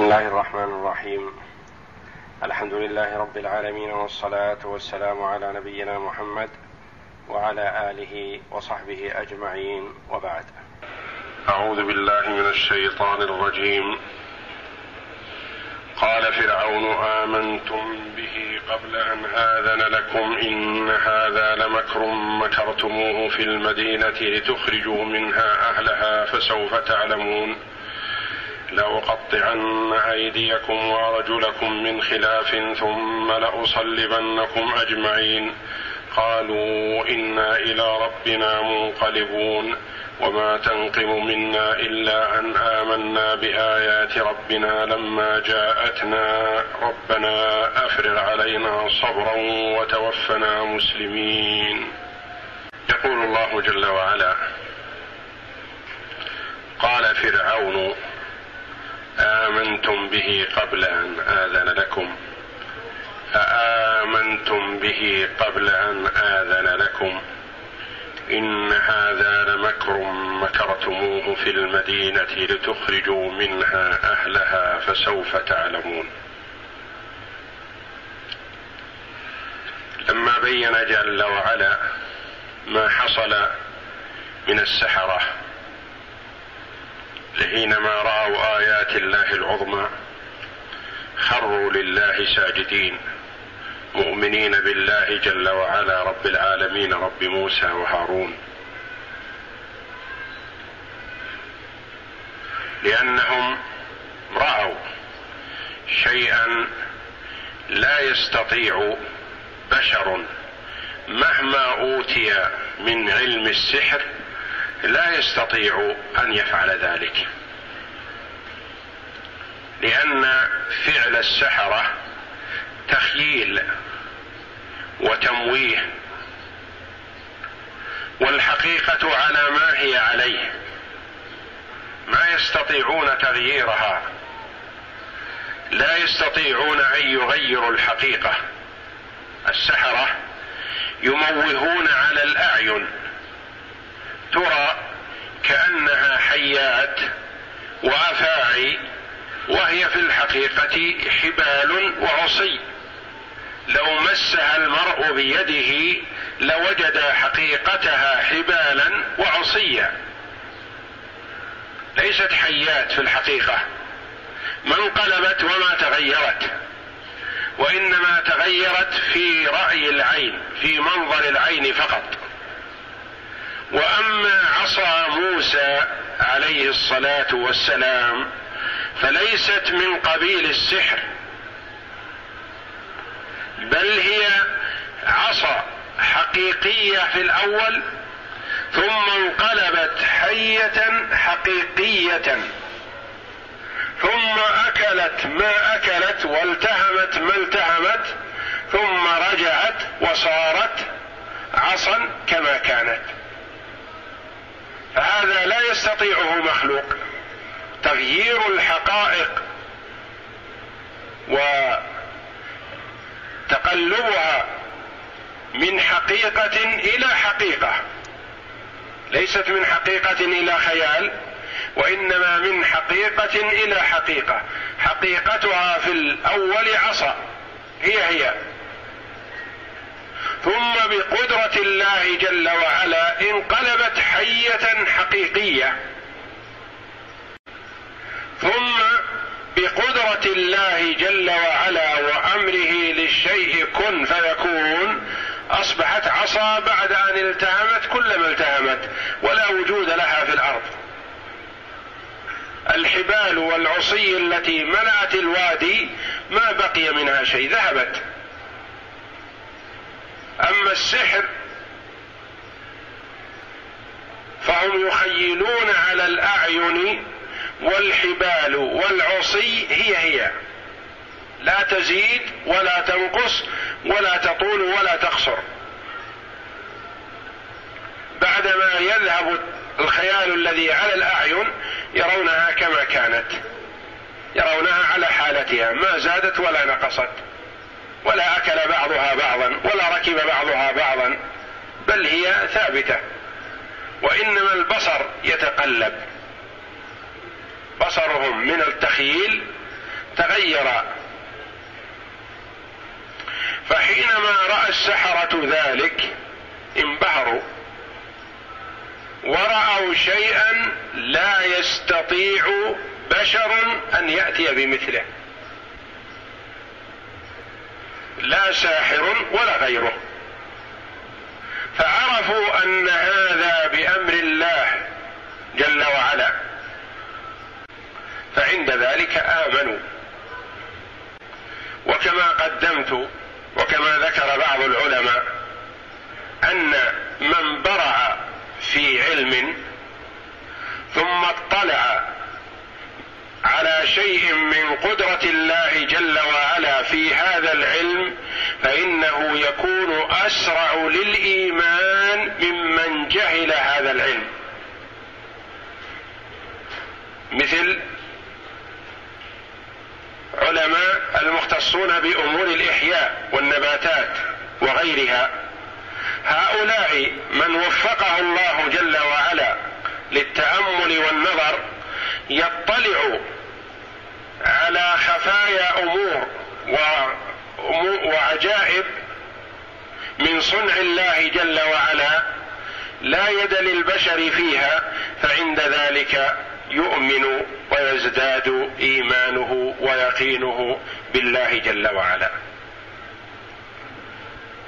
بسم الله الرحمن الرحيم. الحمد لله رب العالمين والصلاة والسلام على نبينا محمد وعلى آله وصحبه أجمعين وبعد. أعوذ بالله من الشيطان الرجيم. قال فرعون آمنتم به قبل أن آذن لكم إن هذا لمكر مكرتموه في المدينة لتخرجوا منها أهلها فسوف تعلمون. لأقطعن أيديكم وأرجلكم من خلاف ثم لأصلبنكم أجمعين. قالوا إنا إلى ربنا منقلبون. وما تنقم منا إلا أن آمنا بآيات ربنا لما جاءتنا. ربنا أفرغ علينا صبرا وتوفنا مسلمين. يقول الله جل وعلا قال فرعون آمنتم به قبل أن آذن لكم. اامنتم به قبل أن آذن لكم. إن هذا لمكر مكرتموه في المدينة لتخرجوا منها أهلها فسوف تعلمون. لما بين جل وعلا ما حصل من السحرة حينما رأوا آيات الله العظمى خروا لله ساجدين مؤمنين بالله جل وعلا رب العالمين رب موسى وهارون. لأنهم رأوا شيئا لا يستطيع بشر مهما أوتي من علم السحر لا يستطيع أن يفعل ذلك. لأن فعل السحرة تخييل وتمويه والحقيقة على ما هي عليه. ما يستطيعون تغييرها. لا يستطيعون أن يغيروا الحقيقة. السحرة يموهون على الأعين. ترى كأنها حيات وأفاعي وهي في الحقيقة حبال وعصي. لو مسها المرء بيده لوجد حقيقتها حبالا وعصيا. ليست حيات في الحقيقة. ما انقلبت وما تغيرت وإنما تغيرت في رأي العين في منظر العين فقط. وأما عصا موسى عليه الصلاة والسلام فليست من قبيل السحر بل هي عصا حقيقية في الأول ثم انقلبت حية حقيقية ثم أكلت ما أكلت والتهمت ما التهمت ثم رجعت وصارت عصا كما كانت. فهذا لا يستطيعه مخلوق. تغيير الحقائق وتقلبها من حقيقة إلى حقيقة. ليست من حقيقة إلى خيال وإنما من حقيقة إلى حقيقة. حقيقتها في الأول عصا هي هي. ثم بقدرة الله جل وعلا انقلبت حية حقيقية. ثم بقدرة الله جل وعلا وأمره للشيء كن فيكون أصبحت عصا بعد أن التهمت كلما التهمت ولا وجود لها في الأرض. الحبال والعصي التي ملأت الوادي ما بقي منها شيء ذهبت. أما السحر فهم يخيلون على الأعين والحبال والعصي هي هي. لا تزيد ولا تنقص ولا تطول ولا تقصر. بعدما يذهب الخيال الذي على الأعين يرونها كما كانت يرونها على حالتها ما زادت ولا نقصت. ولا أكل بعضها بعضا ولا ركب بعضها بعضا بل هي ثابتة. وإنما البصر يتقلب. بصرهم من التخييل تغير. فحينما رأى السحرة ذلك انبهروا. ورأوا شيئا لا يستطيع بشر أن يأتي بمثله. لا ساحر ولا غيره فعرفوا أن هذا بأمر الله جل وعلا. فعند ذلك آمنوا. وكما قدمت وكما ذكر بعض العلماء أن من برع في علم ثم اطلع على شيء من قدرة الله جل وعلا في هذا العلم فإنه يكون أسرع للإيمان ممن جهل هذا العلم. مثل علماء المختصون بأمور الإحياء والنباتات وغيرها. هؤلاء من وفقه الله جل وعلا للتأمل والنظر يطلع على خفايا أمور وعجائب من صنع الله جل وعلا لا يد للبشر فيها فعند ذلك يؤمن ويزداد إيمانه ويقينه بالله جل وعلا.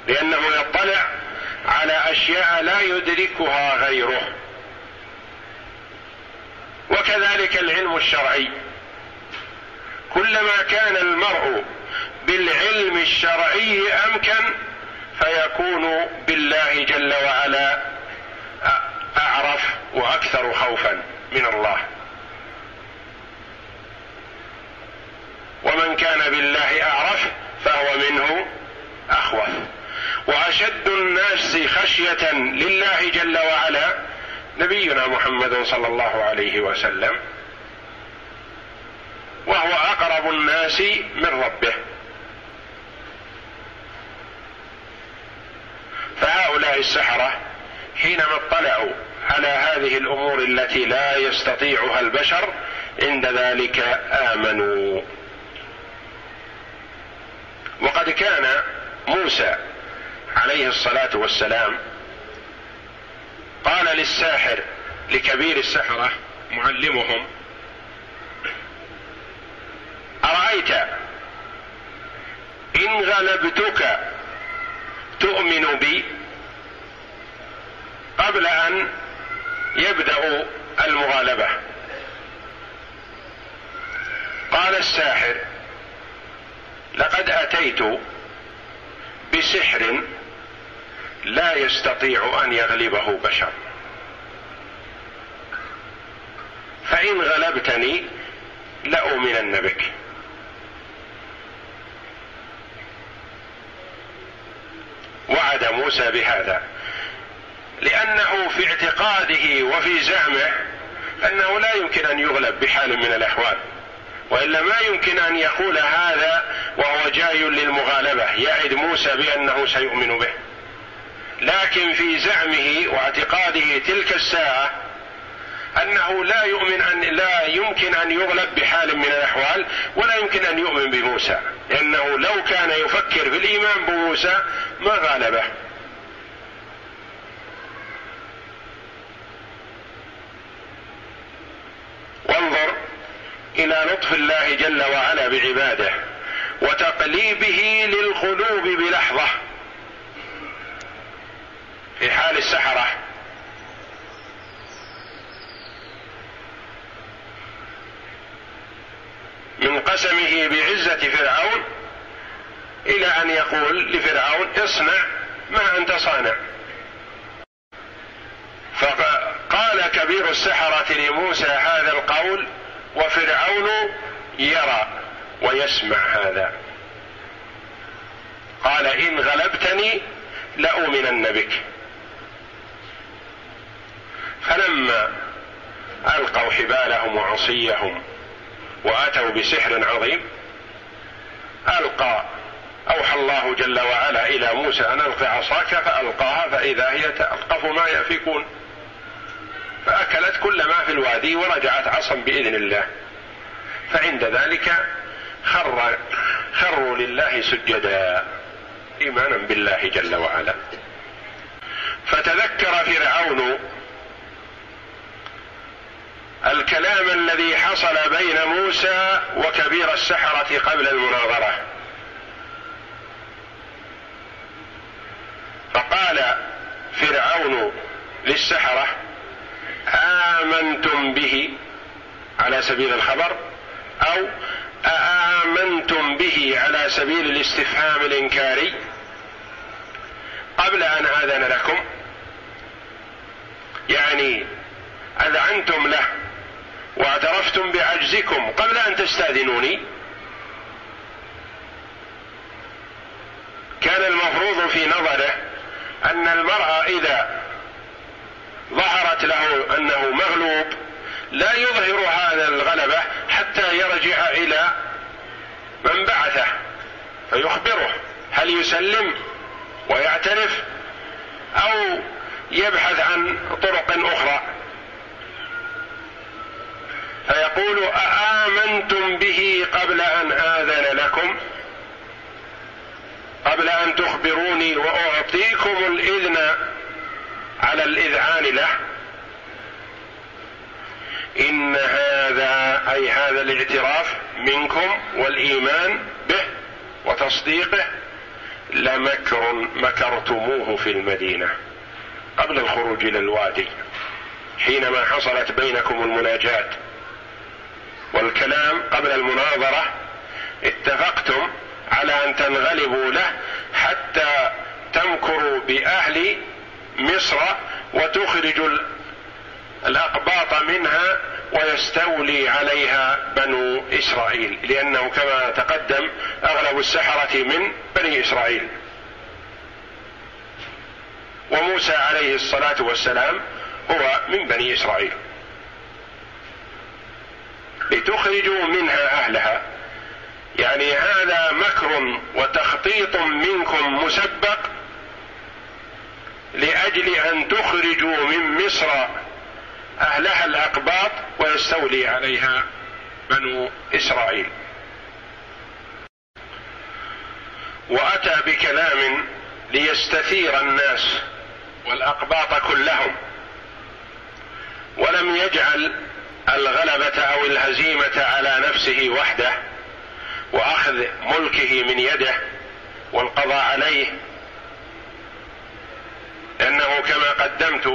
لأنه يطلع على أشياء لا يدركها غيره. وكذلك العلم الشرعي. كلما كان المرء بالعلم الشرعي أمكن فيكون بالله جل وعلا أعرف وأكثر خوفا من الله. ومن كان بالله أعرف فهو منه اخوف وأشد الناس خشية لله جل وعلا نبينا محمد صلى الله عليه وسلم وهو أقرب الناس من ربه. فهؤلاء السحرة حينما اطلعوا على هذه الأمور التي لا يستطيعها البشر عند ذلك آمنوا. وقد كان موسى عليه الصلاة والسلام قال للساحر لكبير السحرة معلمهم أرأيت إن غلبتك تؤمن بي قبل أن يبدأ المغالبة؟ قال الساحر لقد أتيت بسحر لا يستطيع أن يغلبه بشر. فإن غلبتني لأؤمنن بك. وعد موسى بهذا. لأنه في اعتقاده وفي زعمه أنه لا يمكن أن يغلب بحال من الأحوال. وإلا ما يمكن أن يقول هذا وهو جاي للمغالبة. يعد موسى بأنه سيؤمن به. لكن في زعمه واعتقاده تلك الساعة أنه لا يؤمن ان لا يمكن أن يغلب بحال من الأحوال ولا يمكن أن يؤمن بموسى. لأنه لو كان يفكر في الإيمان بموسى ما غالبه. وانظر إلى لطف الله جل وعلا بعباده وتقليبه للقلوب بلحظة. السحرة. من قسمه بعزة فرعون إلى أن يقول لفرعون اصنع ما أنت صانع. فقال كبير السحرة لموسى هذا القول وفرعون يرى ويسمع هذا. قال إن غلبتني لأؤمنن بك. فلما ألقوا حبالهم وعصيهم وآتوا بسحر عظيم. ألقى أوحى الله جل وعلا إلى موسى أن الق عصاك فألقاها فإذا هي تلقف ما يأفكون. فأكلت كل ما في الوادي ورجعت عصا بإذن الله. فعند ذلك خر خروا لله سجدا إيمانا بالله جل وعلا. فتذكر فرعون الكلام الذي حصل بين موسى وكبير السحرة قبل المناظرة. فقال فرعون للسحرة آمنتم به على سبيل الخبر؟ أو أآمنتم به على سبيل الاستفهام الإنكاري؟ قبل أن آذن لكم يعني أذعنتم له واعترفتم بعجزكم قبل أن تستأذنوني. كان المفروض في نظره أن المرأة إذا ظهرت له أنه مغلوب لا يظهر هذا الغلبة حتى يرجع إلى من بعثه فيخبره هل يسلم ويعترف أو يبحث عن طرق أخرى. فيقول أآمنتم به قبل أن آذن لكم؟ قبل أن تخبروني وأعطيكم الإذن على الإذعان له؟ إن هذا أي هذا الاعتراف منكم والإيمان به وتصديقه لمكر مكرتموه في المدينة قبل الخروج إلى الوادي حينما حصلت بينكم المناجاة. والكلام قبل المناظرة اتفقتم على أن تنغلبوا له حتى تمكروا بأهل مصر وتخرجوا الأقباط منها ويستولي عليها بنو إسرائيل لأنه كما تقدم أغلب السحرة من بني إسرائيل. وموسى عليه الصلاة والسلام هو من بني إسرائيل. لتخرجوا منها أهلها. يعني هذا مكر وتخطيط منكم مسبق لأجل أن تخرجوا من مصر أهلها الأقباط ويستولي عليها بنو إسرائيل. وأتى بكلام ليستثير الناس والأقباط كلهم. ولم يجعل الغلبة أو الهزيمة على نفسه وحده وأخذ ملكه من يده والقضاء عليه. لأنه كما قدمت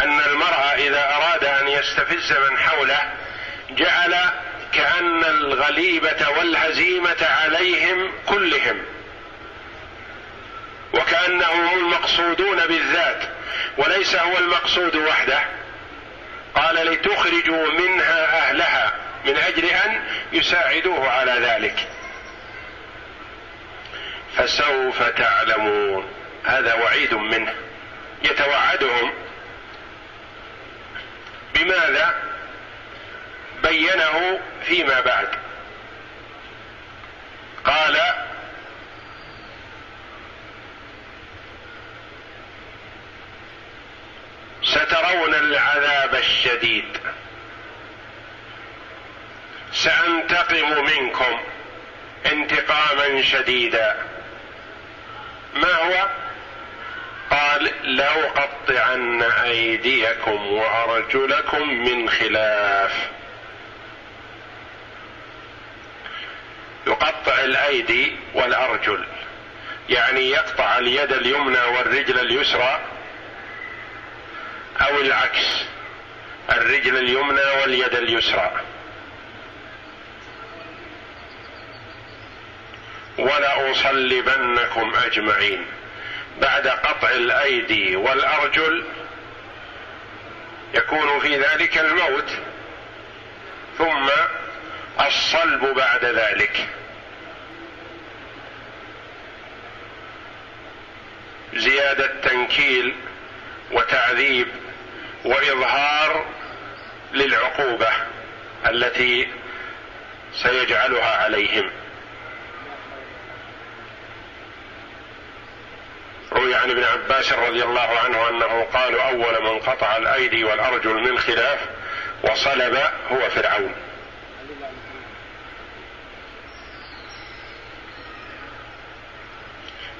أن المرء إذا أراد أن يستفز من حوله جعل كأن الغليبة والهزيمة عليهم كلهم وكأنهم هم المقصودون بالذات وليس هو المقصود وحده. قال لتخرجوا منها أهلها من أجل أن يساعدوه على ذلك. فسوف تعلمون. هذا وعيد منه. يتوعدهم. بماذا؟ بينه فيما بعد. قال سترون العذاب الشديد. سأنتقم منكم انتقاما شديدا. ما هو؟ قال لأقطعن أيديكم وأرجلكم من خلاف. يقطع الأيدي والأرجل يعني يقطع اليد اليمنى والرجل اليسرى. أو العكس الرجل اليمنى واليد اليسرى. ولأصلبنكم أجمعين. بعد قطع الأيدي والأرجل يكون في ذلك الموت. ثم الصلب بعد ذلك. زيادة تنكيل وتعذيب وإظهار للعقوبة التي سيجعلها عليهم. روي عن ابن عباس رضي الله عنه أنه قال أول من قطع الأيدي والأرجل من خلاف وصلب هو فرعون.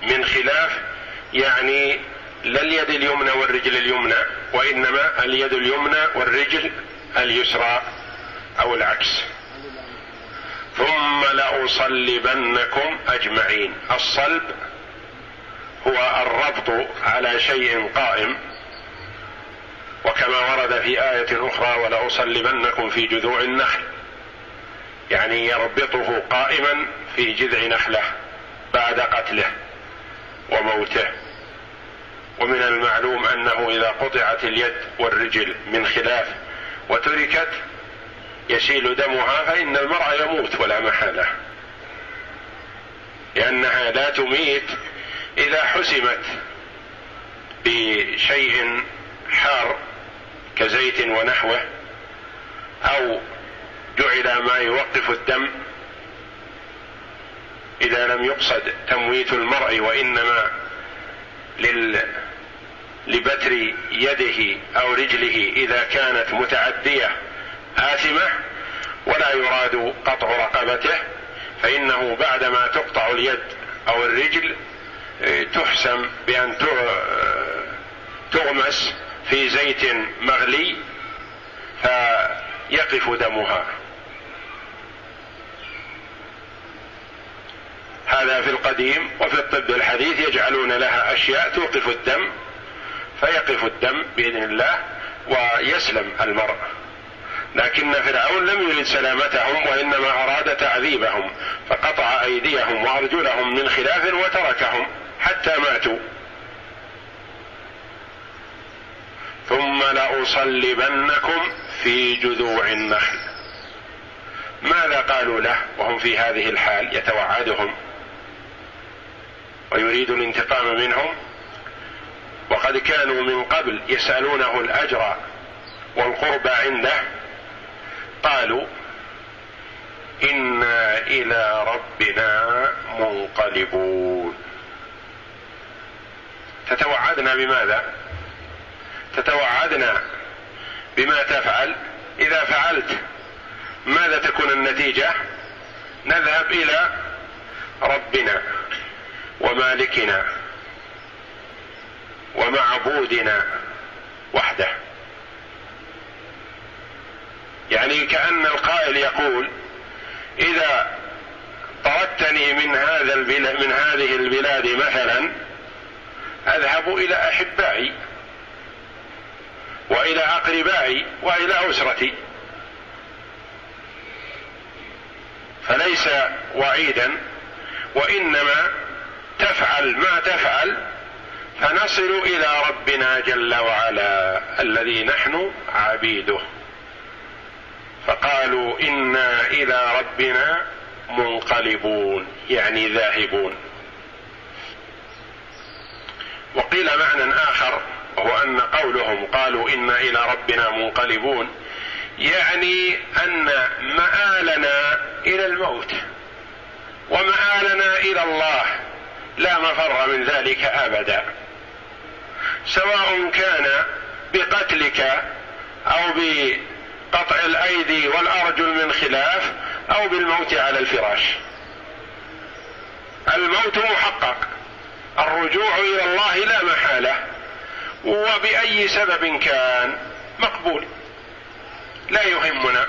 من خلاف يعني لا اليد اليمنى والرجل اليمنى وإنما اليد اليمنى والرجل اليسرى أو العكس. ثم لأصلبنكم أجمعين. الصلب هو الربط على شيء قائم وكما ورد في آية أخرى ولأصلبنكم في جذوع النخل. يعني يربطه قائما في جذع نخله بعد قتله وموته. ومن المعلوم أنه إذا قطعت اليد والرجل من خلاف وتركت يسيل دمها فإن المرء يموت ولا محالة. لأنها لا تميت إذا حسمت بشيء حار كزيت ونحوه أو جعل ما يوقف الدم. إذا لم يقصد تمويت المرء وإنما لل لبتر يده أو رجله إذا كانت متعدية آثمة ولا يراد قطع رقبته فإنه بعدما تقطع اليد أو الرجل تحسم بأن تغمس في زيت مغلي فيقف دمها. هذا في القديم وفي الطب الحديث يجعلون لها أشياء توقف الدم فيقف الدم بإذن الله ويسلم المرء. لكن فرعون لم يرد سلامتهم وإنما أراد تعذيبهم فقطع أيديهم وأرجلهم من خلاف وتركهم حتى ماتوا. ثم لأصلبنكم في جذوع النخل. ماذا قالوا له وهم في هذه الحال يتوعدهم؟ ويريد الانتقام منهم؟ وقد كانوا من قبل يسألونه الأجر والقرب عنده. قالوا إنا إلى ربنا منقلبون. تتوعدنا بماذا؟ تتوعدنا بما تفعل. إذا فعلت ماذا تكون النتيجة؟ نذهب إلى ربنا ومالكنا. ومعبودنا وحده. يعني كأن القائل يقول إذا طردتني من هذا البلاد من هذه البلاد مثلا أذهب إلى أحبائي وإلى أقربائي وإلى أسرتي. فليس وعيدا وإنما تفعل ما تفعل فنصل إلى ربنا جل وعلا الذي نحن عبيده. فقالوا إنا إلى ربنا منقلبون يعني ذاهبون. وقيل معنى آخر وهو أن قولهم قالوا إنا إلى ربنا منقلبون يعني أن مآلنا إلى الموت. ومآلنا إلى الله لا مفر من ذلك أبدا. سواء كان بقتلك أو بقطع الأيدي والأرجل من خلاف أو بالموت على الفراش. الموت محقق. الرجوع إلى الله لا محالة. وبأي سبب كان مقبول. لا يهمنا.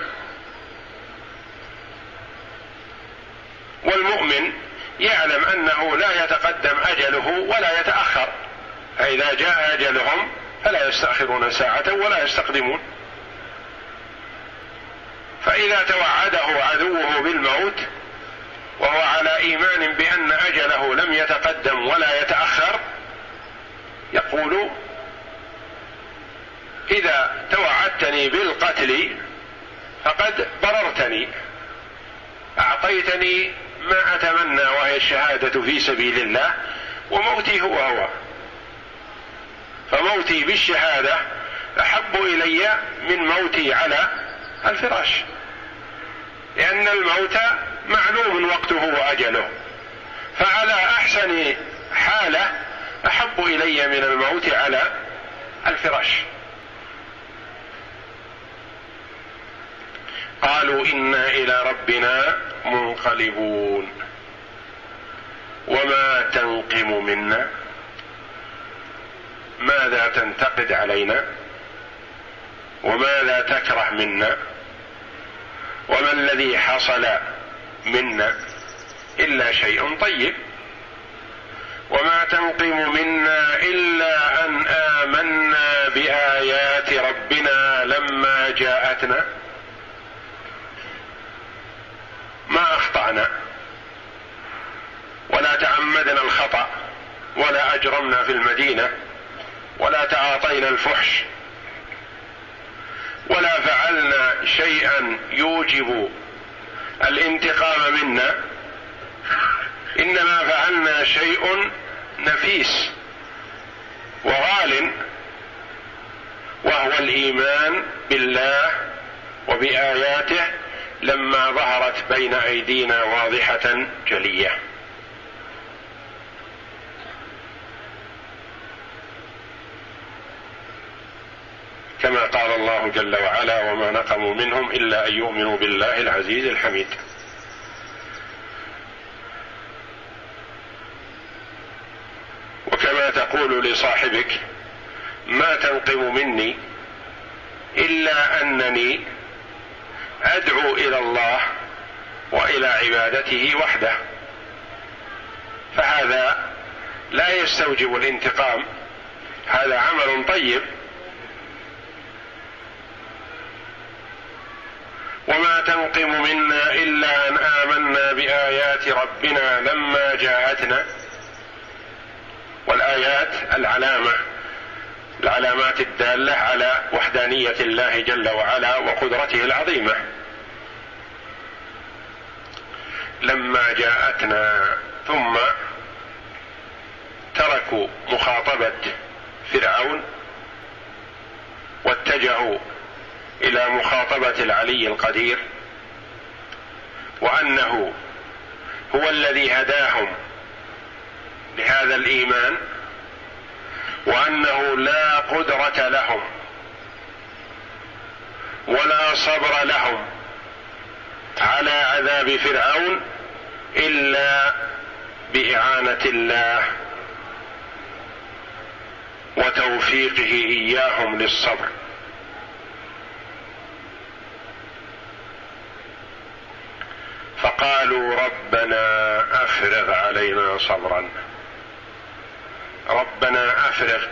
والمؤمن يعلم أنه لا يتقدم أجله ولا يتأخر. فإذا جاء أجلهم فلا يستأخرون ساعة ولا يستقدمون. فإذا توعده عدوه بالموت وهو على إيمان بأن أجله لم يتقدم ولا يتأخر يقول إذا توعدتني بالقتل فقد بررتني أعطيتني ما أتمنى وهي الشهادة في سبيل الله وموتي هو هو. فموتي بالشهادة أحب إلي من موتي على الفراش. لأن الموت معلوم وقته وأجله. فعلى أحسن حالة أحب إلي من الموت على الفراش. قالوا إنا إلى ربنا منقلبون. وما تنقم منا ماذا تنتقد علينا؟ وماذا تكره منا؟ وما الذي حصل منا؟ إلا شيء طيب. وما تنقم منا إلا أن آمنا بآيات ربنا لما جاءتنا. ما أخطأنا؟ ولا تعمدنا الخطأ ولا أجرمنا في المدينة. ولا تعاطينا الفحش ولا فعلنا شيئا يوجب الانتقام منا. إنما فعلنا شيء نفيس وغال وهو الإيمان بالله وبآياته لما ظهرت بين أيدينا واضحة جلية. كما قال الله جل وعلا وما نقموا منهم إلا أن يؤمنوا بالله العزيز الحميد. وكما تقول لصاحبك ما تنقم مني إلا أنني أدعو إلى الله وإلى عبادته وحده. فهذا لا يستوجب الانتقام هذا عمل طيب وما تنقم منا إلا أن آمنا بآيات ربنا لما جاءتنا. والآيات العلامة العلامات الدالة على وحدانية الله جل وعلا وقدرته العظيمة. لما جاءتنا ثم تركوا مخاطبة فرعون واتجهوا إلى مخاطبة العلي القدير وأنه هو الذي هداهم لهذا الإيمان وأنه لا قدرة لهم ولا صبر لهم على عذاب فرعون إلا بإعانة الله وتوفيقه إياهم للصبر. فقالوا ربنا أفرغ علينا صبرا. ربنا أفرغ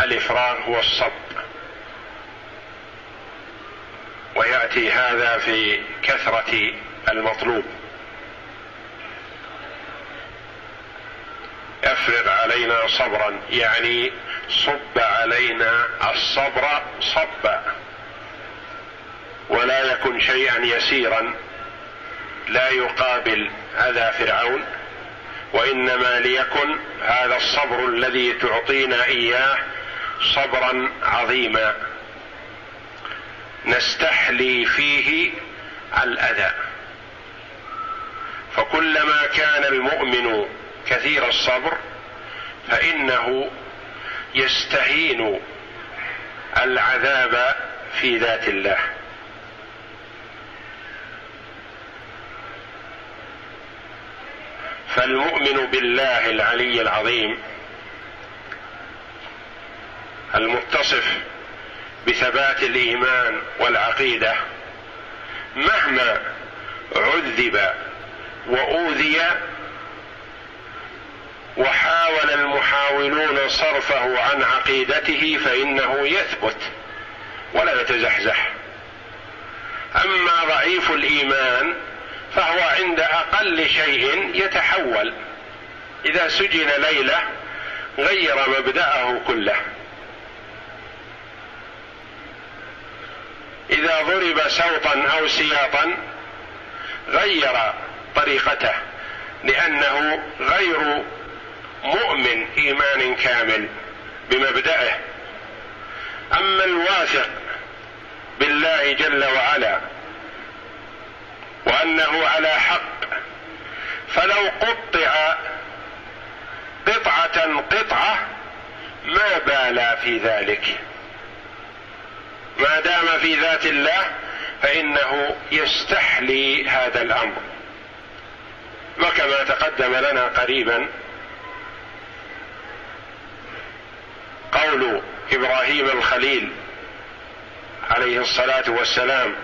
الإفراغ هو الصب ويأتي هذا في كثرة المطلوب. أفرغ علينا صبرا يعني صب علينا الصبر صبا. ولا يكن شيئا يسيرا. لا يقابل اذى فرعون وإنما ليكن هذا الصبر الذي تعطينا إياه صبرا عظيما. نستحلي فيه الأذى. فكلما كان المؤمن كثير الصبر فإنه يستهين العذاب في ذات الله. فالمؤمن بالله العلي العظيم المتصف بثبات الإيمان والعقيدة مهما عذب وأوذي وحاول المحاولون صرفه عن عقيدته فإنه يثبت ولا يتزحزح. أما ضعيف الإيمان فهو عند أقل شيء يتحول. إذا سجن ليلة غير مبدأه كله. إذا ضرب سوطا أو سياطا غير طريقته لأنه غير مؤمن إيمان كامل بمبدأه. أما الواثق بالله جل وعلا وأنه على حق. فلو قطع قطعة قطعة ما بالا في ذلك. ما دام في ذات الله فإنه يستحلي هذا الأمر. وكما تقدم لنا قريبا قول إبراهيم الخليل عليه الصلاة والسلام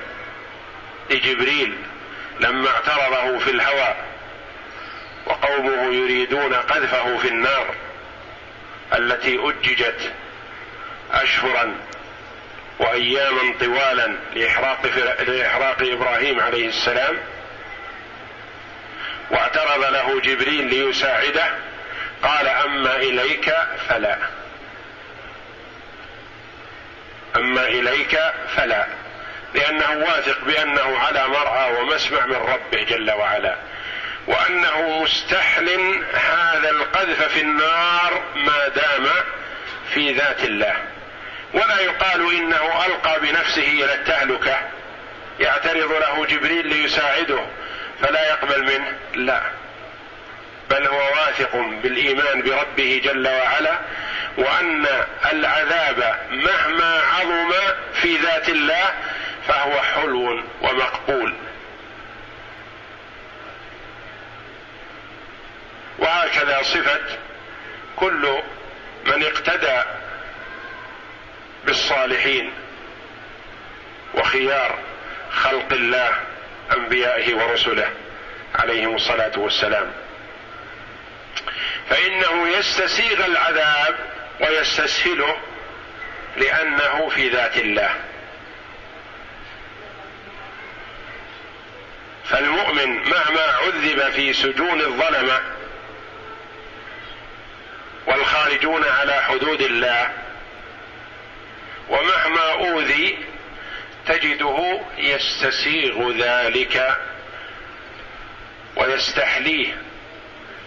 لجبريل لما اعترضه في الهوى وقومه يريدون قذفه في النار التي أججت اشهرا واياما طوالا لإحراق لإحراق إبراهيم عليه السلام. واعترض له جبريل ليساعده قال أما إليك فلا. أما إليك فلا. لأنه واثق بأنه على مرعى ومسمع من ربه جل وعلا وأنه مستحل هذا القذف في النار ما دام في ذات الله. ولا يقال إنه ألقى بنفسه إلى التهلكة يعترض له جبريل ليساعده فلا يقبل منه لا. بل هو واثق بالإيمان بربه جل وعلا وأن العذاب مهما عظم في ذات الله فهو حلو ومقبول. وهكذا صفة كل من اقتدى بالصالحين وخيار خلق الله أنبيائه ورسله عليهم الصلاة والسلام. فإنه يستسيغ العذاب ويستسهله لأنه في ذات الله. فالمؤمن مهما عذب في سجون الظلمه والخارجون على حدود الله ومهما أوذي تجده يستسيغ ذلك ويستحليه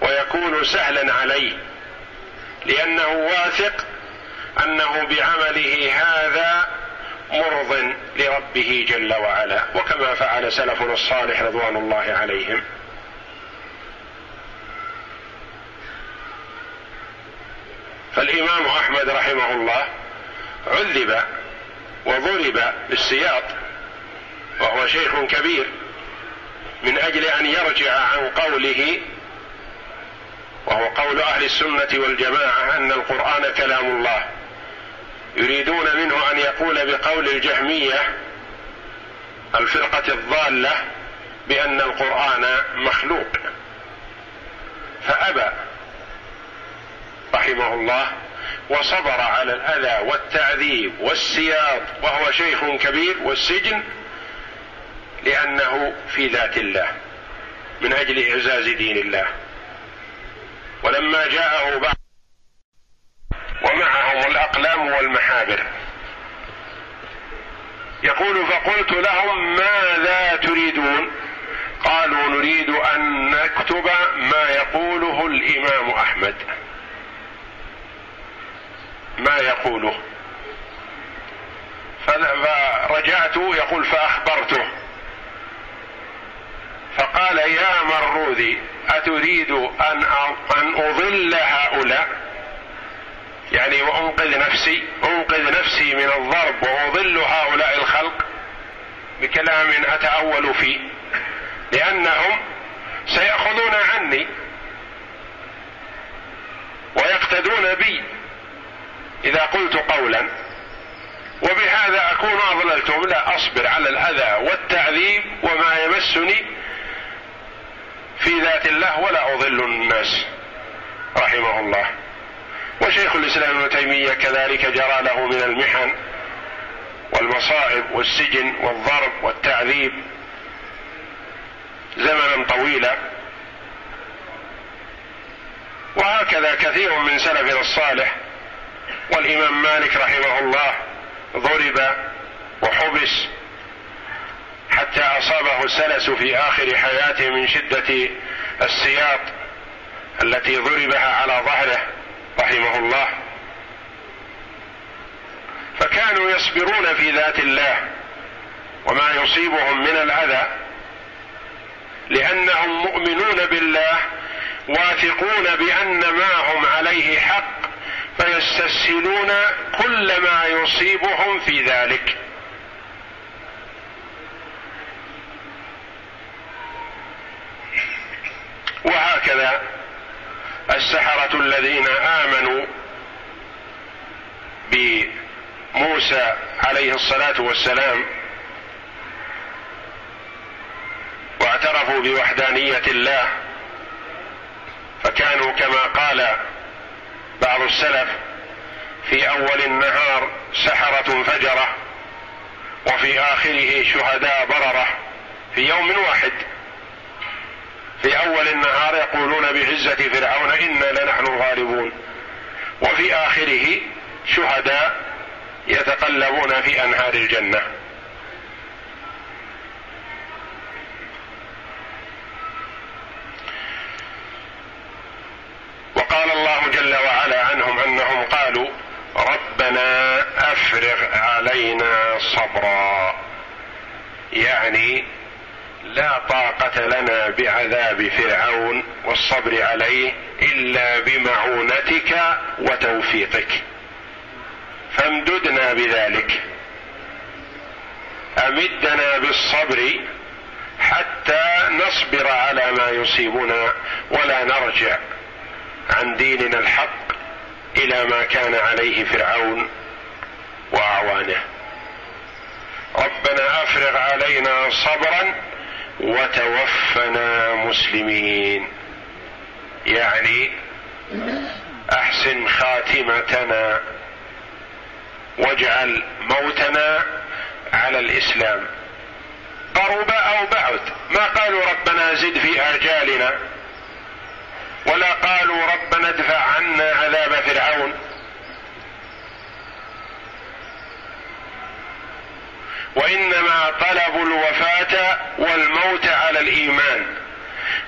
ويكون سهلا عليه لأنه واثق أنه بعمله هذا مرض لربه جل وعلا. وكما فعل سلفنا الصالح رضوان الله عليهم. فالإمام أحمد رحمه الله عذب وضرب بالسياط وهو شيخ كبير من أجل أن يرجع عن قوله وهو قول أهل السنة والجماعة أن القرآن كلام الله. يريدون منه أن يقول بقول الجهمية الفرقة الضالة بأن القرآن مخلوق. فأبى رحمه الله وصبر على الأذى والتعذيب والسياط وهو شيخ كبير والسجن لأنه في ذات الله من أجل إعزاز دين الله. ولما جاءه بعض ومعهم الأقلام والمحابر. يقول فقلت لهم ماذا تريدون؟ قالوا نريد أن نكتب ما يقوله الإمام أحمد. ما يقوله؟ فرجعت يقول فأخبرته. فقال يا مروذي أتريد أن أن أضل هؤلاء؟ يعني وأنقذ نفسي أنقذ نفسي من الضرب وأضل هؤلاء الخلق بكلام أتأول فيه لأنهم سيأخذون عني ويقتدون بي إذا قلت قولا. وبهذا أكون اضللتهم لا أصبر على الأذى والتعذيب وما يمسني في ذات الله ولا أضل الناس رحمه الله. وشيخ الإسلام ابن تيمية كذلك جرى له من المحن والمصائب والسجن والضرب والتعذيب زمنا طويلا. وهكذا كثير من سلفنا الصالح والإمام مالك رحمه الله ضرب وحبس حتى أصابه السلس في آخر حياته من شدة السياط التي ضربها على ظهره. رحمه الله. فكانوا يصبرون في ذات الله وما يصيبهم من الأذى لأنهم مؤمنون بالله واثقون بأن ما هم عليه حق فيستسهلون كل ما يصيبهم في ذلك. وهكذا السحرة الذين آمنوا بموسى عليه الصلاة والسلام واعترفوا بوحدانية الله فكانوا كما قال بعض السلف في أول النهار سحرة فجرة وفي آخره شهداء بررة في يوم واحد. في أول النهار يقولون بعزة فرعون إنا لنحن الغالبون. وفي آخره شهداء يتقلبون في أنهار الجنة. وقال الله جل وعلا عنهم أنهم قالوا ربنا أفرغ علينا صبرا. يعني لا طاقة لنا بعذاب فرعون والصبر عليه إلا بمعونتك وتوفيقك. فامددنا بذلك. أمدنا بالصبر حتى نصبر على ما يصيبنا ولا نرجع عن ديننا الحق إلى ما كان عليه فرعون وأعوانه. ربنا أفرغ علينا صبرا وتوفنا مسلمين. يعني أحسن خاتمتنا واجعل موتنا على الإسلام. قرب أو بعد. ما قالوا ربنا زد في اجالنا ولا قالوا ربنا ادفع عنا عذاب فرعون. وإنما طلبوا الوفاة والموت على الإيمان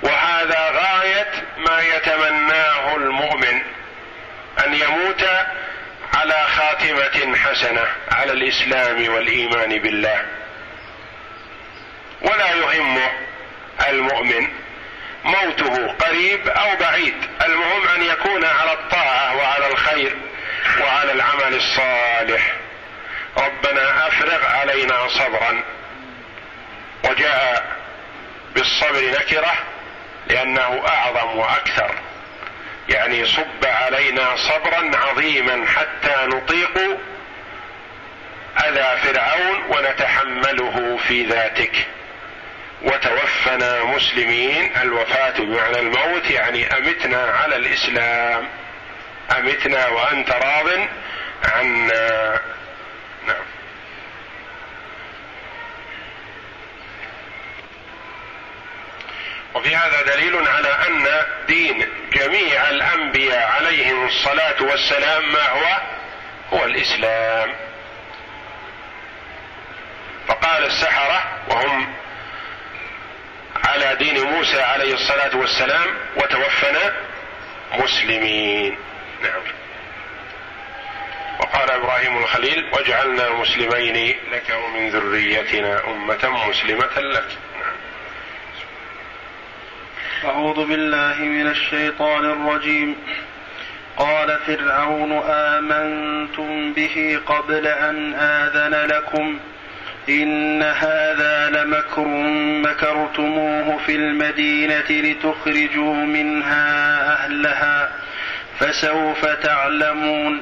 وهذا غاية ما يتمناه المؤمن أن يموت على خاتمة حسنة على الإسلام والإيمان بالله. ولا يهمه المؤمن موته قريب أو بعيد المهم أن يكون على الطاعة وعلى الخير وعلى العمل الصالح. ربنا أفرغ علينا صبرا. وجاء بالصبر نكرة لأنه أعظم وأكثر. يعني صب علينا صبرا عظيما حتى نطيق اذى فرعون ونتحمله في ذاتك. وتوفنا مسلمين. الوفاة بمعنى الموت يعني أمتنا على الإسلام. أمتنا وأنت راض عنا. نعم. وفي هذا دليل على أن دين جميع الأنبياء عليهم الصلاة والسلام ما هو؟ هو الإسلام. فقال السحرة وهم على دين موسى عليه الصلاة والسلام وتوفنا مسلمين. نعم. وقال إبراهيم الخليل واجعلنا مسلمين لك ومن ذريتنا أمة مسلمة لك. نعم. أعوذ بالله من الشيطان الرجيم. قال فرعون آمنتم به قبل أن آذن لكم. إن هذا لمكر مكرتموه في المدينة لتخرجوا منها أهلها فسوف تعلمون.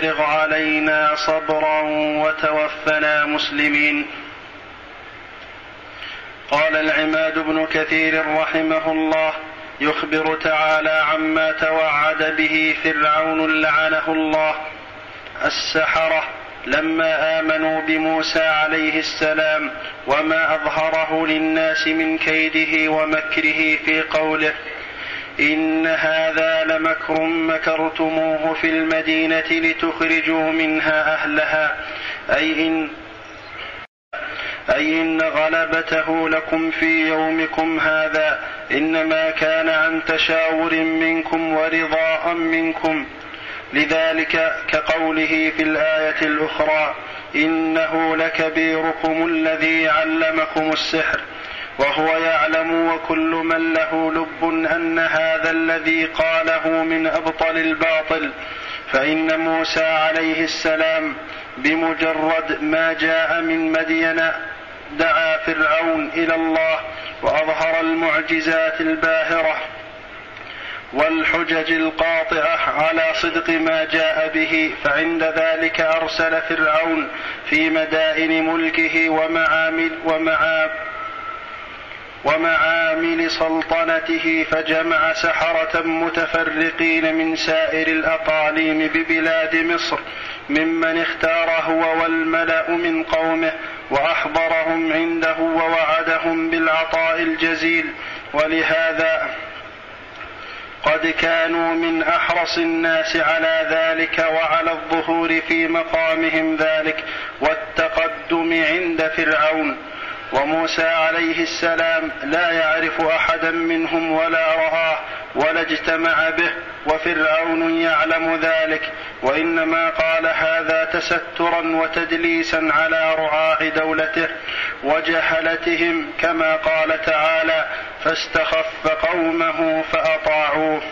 ربنا أفرغ علينا صبرا وتوفنا مسلمين. قال العماد بن كثير رحمه الله يخبر تعالى عما توعد به فرعون لعنه الله. السحرة لما آمنوا بموسى عليه السلام وما أظهره للناس من كيده ومكره في قوله إن هذا لمكر مكرتموه في المدينة لتخرجوا منها أهلها. أي إن أي إن غلبته لكم في يومكم هذا. إنما كان عن تشاور منكم ورضاء منكم. لذلك كقوله في الآية الأخرى إنه لكبيركم الذي علمكم السحر. وهو يعلم وكل من له لب أن هذا الذي قاله من أبطل الباطل فإن موسى عليه السلام بمجرد ما جاء من مدين دعا فرعون إلى الله وأظهر المعجزات الباهرة والحجج القاطعة على صدق ما جاء به فعند ذلك أرسل فرعون في مدائن ملكه ومعامل ومعاب ومعامل سلطنته فجمع سحرة متفرقين من سائر الأقاليم ببلاد مصر ممن اختار هو والملأ من قومه وأحضرهم عنده ووعدهم بالعطاء الجزيل. ولهذا قد كانوا من أحرص الناس على ذلك وعلى الظهور في مقامهم ذلك والتقدم عند فرعون. وموسى عليه السلام لا يعرف أحدا منهم ولا راه ولا اجتمع به وفرعون يعلم ذلك وإنما قال هذا تسترا وتدليسا على رعاع دولته وجهلتهم كما قال تعالى فاستخف قومه فأطاعوه.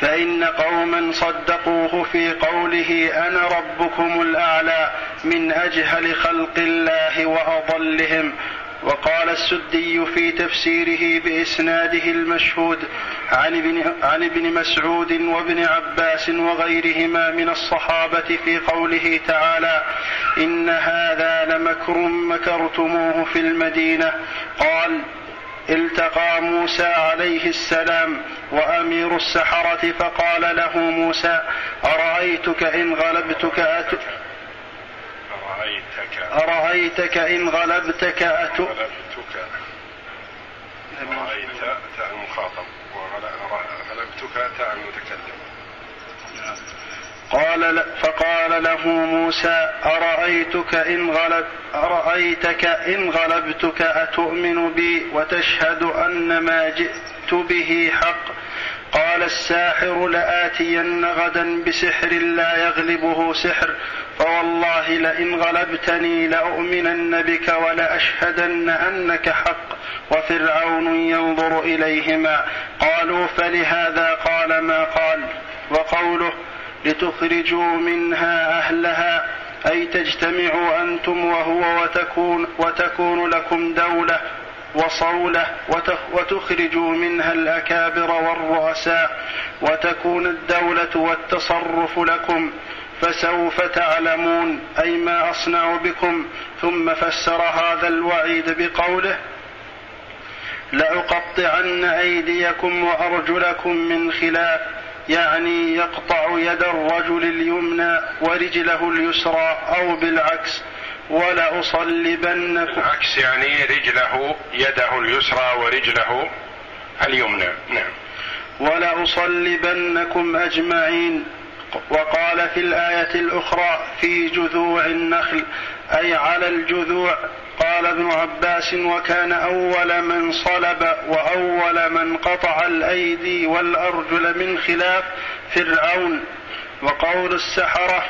فإن قوما صدقوه في قوله أنا ربكم الأعلى من أجهل خلق الله وأضلهم. وقال السدي في تفسيره بإسناده المشهود عن ابن, عن ابن مسعود وابن عباس وغيرهما من الصحابة في قوله تعالى إن هذا لمكر مكرتموه في المدينة. قال التقى موسى عليه السلام وأمير السحرة فقال له موسى أرأيتك إن غلبتك أت... أرأيتك أرأيتك إن غلبتك أت... غلبتك. أرأيت تاء المخاطب وغلبتك تاء المتكلم. قال فقال له موسى أرأيتك إن غلب أرأيتك إن غلبتك أتؤمن بي وتشهد أن ما جئت به حق؟ قال الساحر لآتين غدا بسحر لا يغلبه سحر فوالله لئن غلبتني لأؤمنن بك ولأشهدن أنك حق وفرعون ينظر إليهما. قالوا فلهذا قال ما قال؟ وقوله لتخرجوا منها أهلها أي تجتمعوا أنتم وهو وتكون, وتكون لكم دولة وصولة وتخرجوا منها الأكابر والرؤساء وتكون الدولة والتصرف لكم فسوف تعلمون أي ما أصنع بكم ثم فسر هذا الوعيد بقوله لأقطعن أيديكم وأرجلكم من خلاف يعني يقطع يد الرجل اليمنى ورجله اليسرى أو بالعكس ولأصلبنكم بالعكس يعني رجله يده اليسرى ورجله اليمنى. نعم. ولأصلبنكم أجمعين وقال في الآية الأخرى في جذوع النخل أي على الجذوع. قال ابن عباس وكان أول من صلب وأول من قطع الأيدي والأرجل من خلاف فرعون. وقول السحرة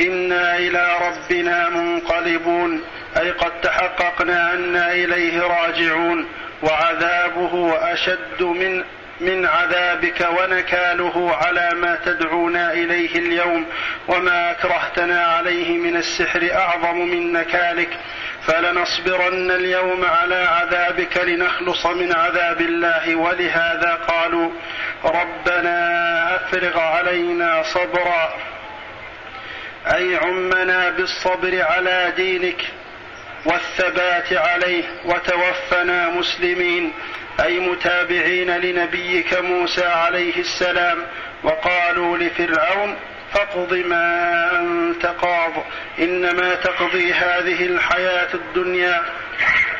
إنا إلى ربنا منقلبون. أي قد تحققنا أنا إليه راجعون. وعذابه أشد من من عذابك ونكاله على ما تدعونا إليه اليوم وما أكرهتنا عليه من السحر أعظم من نكالك. فلنصبرن اليوم على عذابك لنخلص من عذاب الله. ولهذا قالوا ربنا أفرغ علينا صبرا. أي عمنا بالصبر على دينك والثبات عليه وتوفنا مسلمين. أي متابعين لنبيك موسى عليه السلام وقالوا لفرعون فاقض ما أنت قاض إنما تقضي هذه الحياة الدنيا.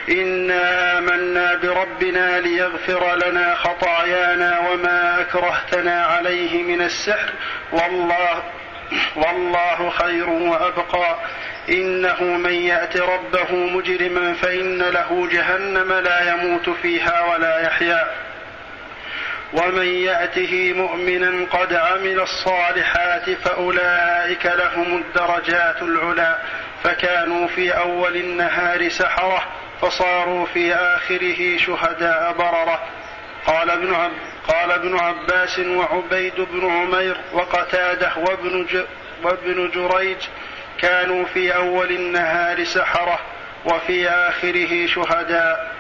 إنا آمنا بربنا ليغفر لنا خطايانا وما أكرهتنا عليه من السحر. والله والله خير وأبقى. إنه من يأت ربه مجرما فإن له جهنم لا يموت فيها ولا يحيا. ومن يأته مؤمنا قد عمل الصالحات فأولئك لهم الدرجات العلى فكانوا في أول النهار سحرة فصاروا في آخره شهداء بررة. قال ابن عب قال ابن عباس وعبيد بن عمير وقتاده وابن وابن جريج كانوا في أول النهار سحرة وفي آخره شهداء.